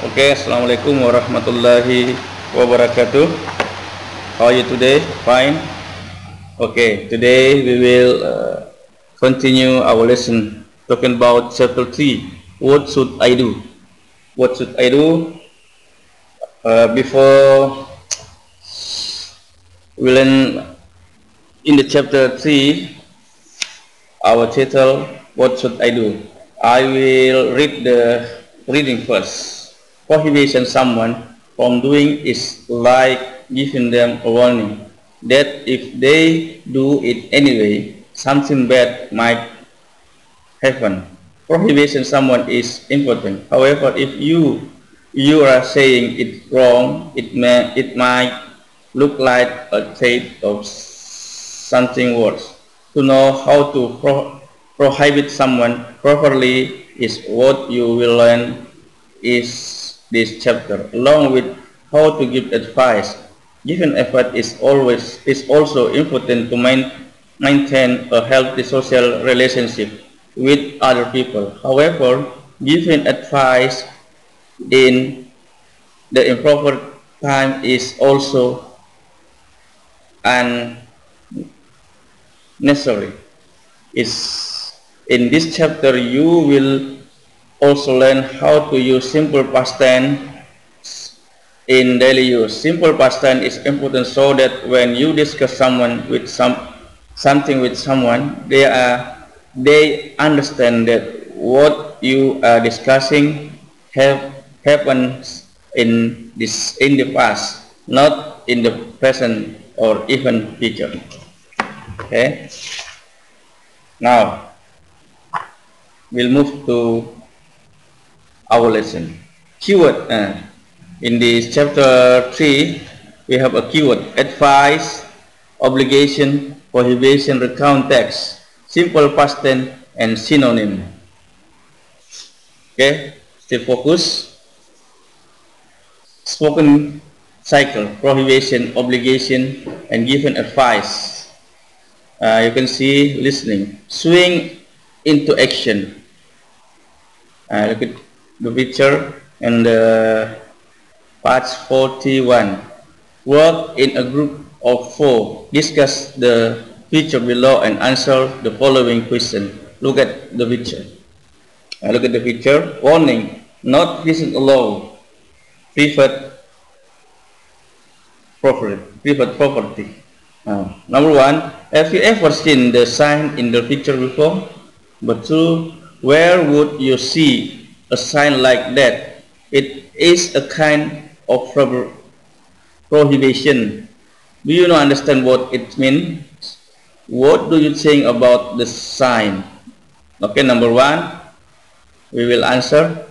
Okay, Assalamualaikum warahmatullahi wabarakatuh. How are you today? Fine. Okay, today we will uh, continue our lesson talking about chapter 3. What should I do? What should I do? Uh, before we learn in the chapter 3, our title, What should I do? I will read the reading first. Prohibition someone from doing is like giving them a warning that if they do it anyway, something bad might happen. Prohibition someone is important. However, if you you are saying it wrong, it may it might look like a trait of something worse. To know how to pro prohibit someone properly is what you will learn is this chapter, along with how to give advice. Giving effort is always is also important to main, maintain a healthy social relationship with other people. However, giving advice in the improper time is also unnecessary. Is in this chapter you will also learn how to use simple past tense in daily use. Simple past tense is important so that when you discuss someone with some something with someone, they are they understand that what you are discussing have happened in this in the past, not in the present or even future. Okay. Now we'll move to our lesson. Keyword. Uh, in this chapter 3, we have a keyword. Advice, obligation, prohibition, recount text, simple past tense, and synonym. Okay, still focus. Spoken cycle, prohibition, obligation, and given advice. Uh, you can see listening. Swing into action. Uh, look at the picture and the page 41 work in a group of four. Discuss the picture below and answer the following question. Look at the picture. Uh, look at the picture. Warning not visit alone private property private property. Uh, number one have you ever seen the sign in the picture before? But two where would you see a sign like that. It is a kind of prohibition. Do you not understand what it means? What do you think about the sign? Okay, number one, we will answer.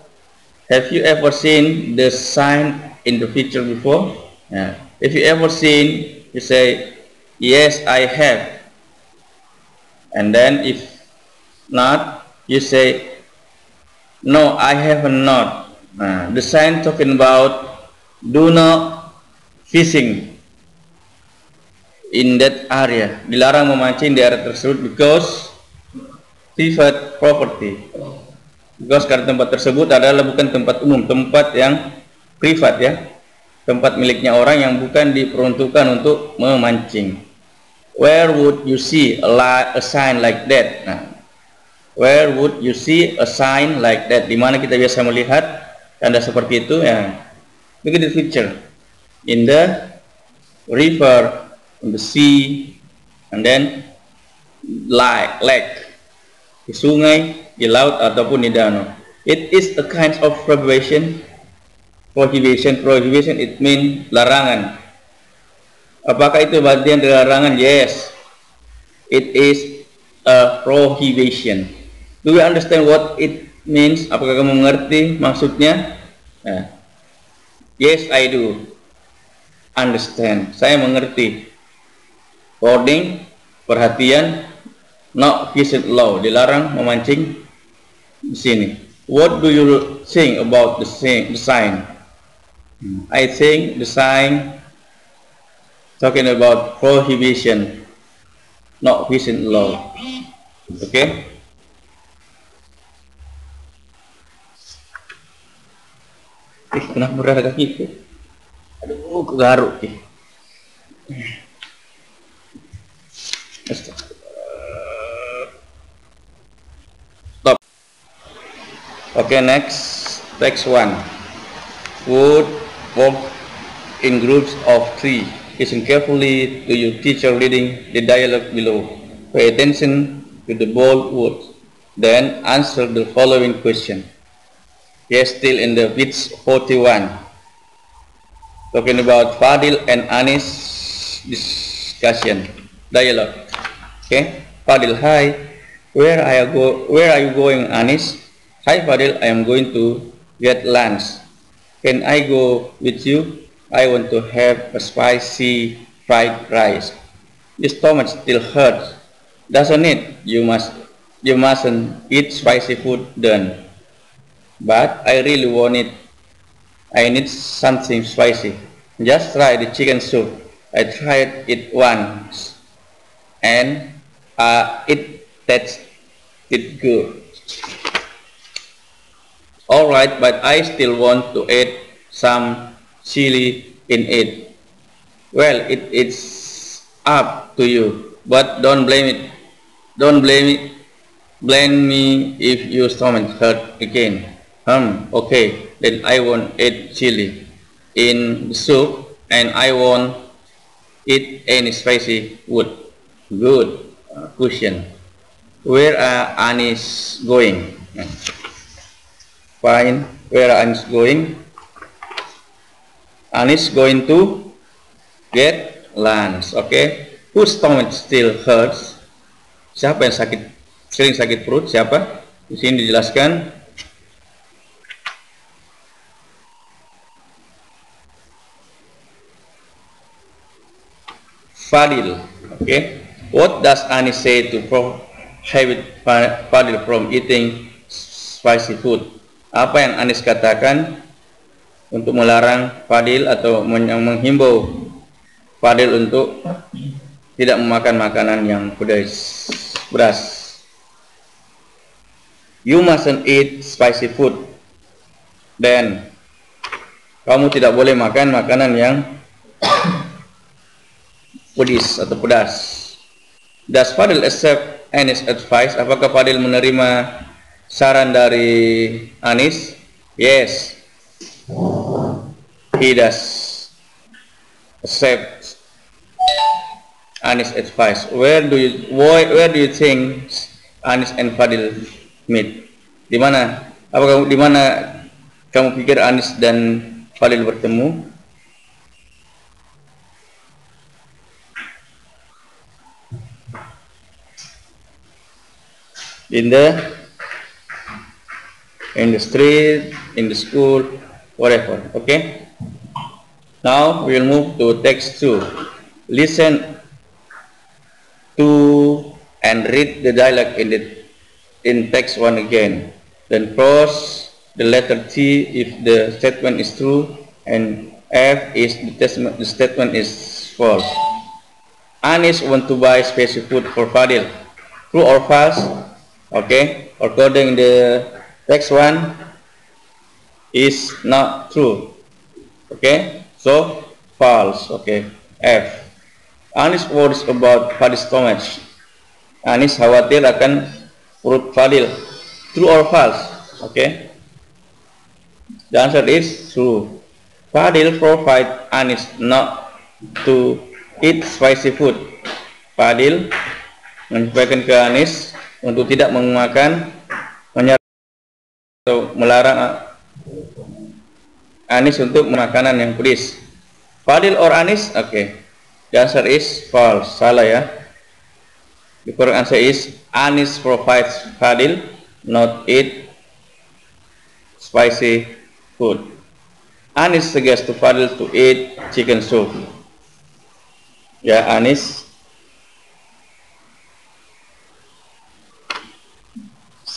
Have you ever seen the sign in the picture before? Yeah. If you ever seen, you say, yes, I have. And then if not, you say, No, I have not. Nah, the sign talking about do not fishing in that area. Dilarang memancing di area tersebut because private property. Because karena tempat tersebut adalah bukan tempat umum, tempat yang privat ya. Tempat miliknya orang yang bukan diperuntukkan untuk memancing. Where would you see a, a sign like that? Nah, Where would you see a sign like that? Di mana kita biasa melihat tanda seperti itu ya. Look at the picture. In the river, in the sea, and then lake, lake. Di sungai, di laut ataupun di danau. It is a kind of prohibition. Prohibition, prohibition it mean larangan. Apakah itu bagian dari larangan? Yes. It is a prohibition. Do you understand what it means? Apakah kamu mengerti maksudnya? Nah. Yes, I do. Understand. Saya mengerti. Boarding, perhatian, not visit law, dilarang memancing di sini. What do you think about the, sign? I think the sign talking about prohibition, not visit law. Okay? Eh, kenapa berada kaki itu? Aduh, garuk. Eh. Stop. Okay, next. Text one. Would walk in groups of three. Listen carefully to your teacher reading the dialogue below. Pay attention to the bold words. Then answer the following question. Yes, still in the bits 41. Talking about Fadil and Anis discussion, dialogue. Okay, Fadil, hi. Where you go? Where are you going, Anis? Hi, Fadil. I am going to get lunch. Can I go with you? I want to have a spicy fried rice. Your stomach still hurts, doesn't it? You must, you mustn't eat spicy food then. But I really want it. I need something spicy. Just try the chicken soup. I tried it once, and uh, it tasted good. All right, but I still want to add some chili in it. Well, it, it's up to you, but don't blame it. Don't blame it. Blame me if your stomach hurt again. Hmm, okay, then I won't add chili in soup and I won't eat any spicy wood. Good uh, question. Where are Anis going? Fine. Where are Anis going? Anis going to get lunch. Okay. Whose stomach still hurts? Siapa yang sakit sering sakit perut? Siapa? Di sini dijelaskan. Fadil. Okay. What does Anis say to prohibit Fadil from eating spicy food? Apa yang Anis katakan untuk melarang Fadil atau menghimbau Fadil untuk tidak memakan makanan yang pedas. Beras. You mustn't eat spicy food. Then kamu tidak boleh makan makanan yang pedis atau pedas. Does Fadil accept Anis advice? Apakah Fadil menerima saran dari Anis? Yes. He does accept Anis advice. Where do you where do you think Anis and Fadil meet? Di mana? Apakah di mana kamu pikir Anis dan Fadil bertemu? In the in the street, in the school, whatever. Okay. Now we will move to text two. Listen to and read the dialogue in the in text one again. Then cross the letter T if the statement is true and F is the, testament, the statement is false. Anis want to buy special food for Fadil. True or false? Okay. According the text one is not true. Okay. So false. Okay. F. Anis worries about Fadil's stomach Anis khawatir akan perut Fadil. True or false? Okay. The answer is true. Fadil provide Anis not to eat spicy food. Fadil menyampaikan ke Anis untuk tidak memakan atau melarang Anis untuk makanan yang pedis. Fadil or Anis? Oke. Okay. The answer is false. Salah ya. The correct answer is Anis provides Fadil not eat spicy food. Anis suggests to Fadil to eat chicken soup. Ya, Anis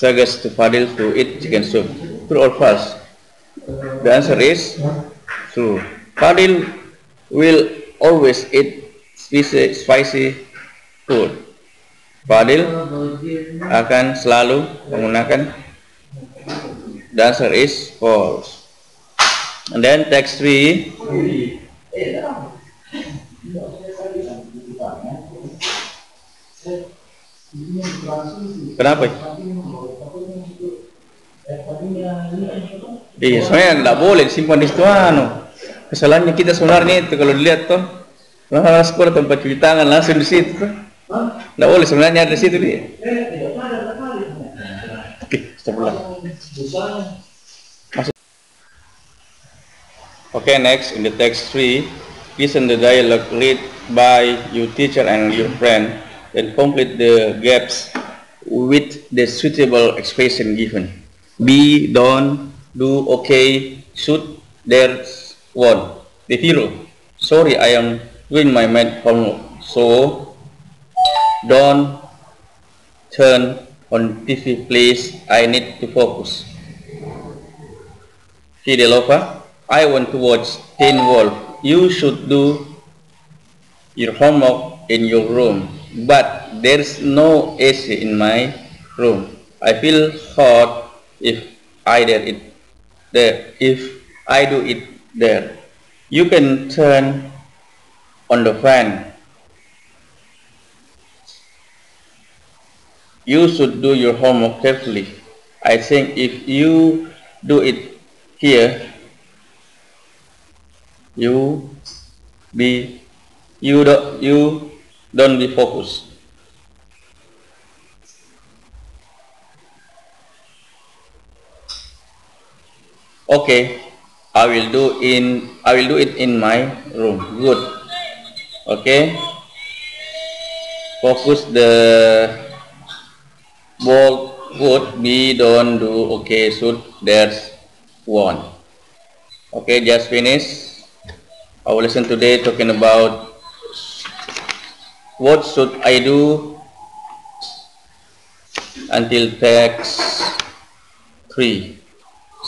suggests to Fadil to eat chicken soup. True or false? The answer is true. Fadil will always eat spicy, spicy food. Fadil akan selalu menggunakan the answer is false. And then text 3. Kenapa? Iya, sebenarnya nggak boleh simpan di situ anu. Kesalahannya kita sebenarnya itu kalau dilihat tuh, lah sekolah tempat cuci tangan langsung di situ. Nggak boleh sebenarnya ada di situ dia. Oke, sebelah. Okay, next in the text 3, listen the dialogue read by your teacher and your friend, then complete the gaps with the suitable expression given. Be, don't, do, okay, should, there's, want. The hero. Sorry, I am doing my math homework. So, don't turn on TV, please. I need to focus. Fidelova, I want to watch Teen Wolf. You should do your homework in your room, but there's no AC in my room. I feel hot if I did it there. If I do it there, you can turn on the fan. You should do your homework carefully. I think if you do it here, you be you don't you don't be focused. Okay, I will do in I will do it in my room. Good. Okay. Focus the bold good be don't do okay should there's one. Okay, just finish. Our lesson today talking about what should I do until text 3.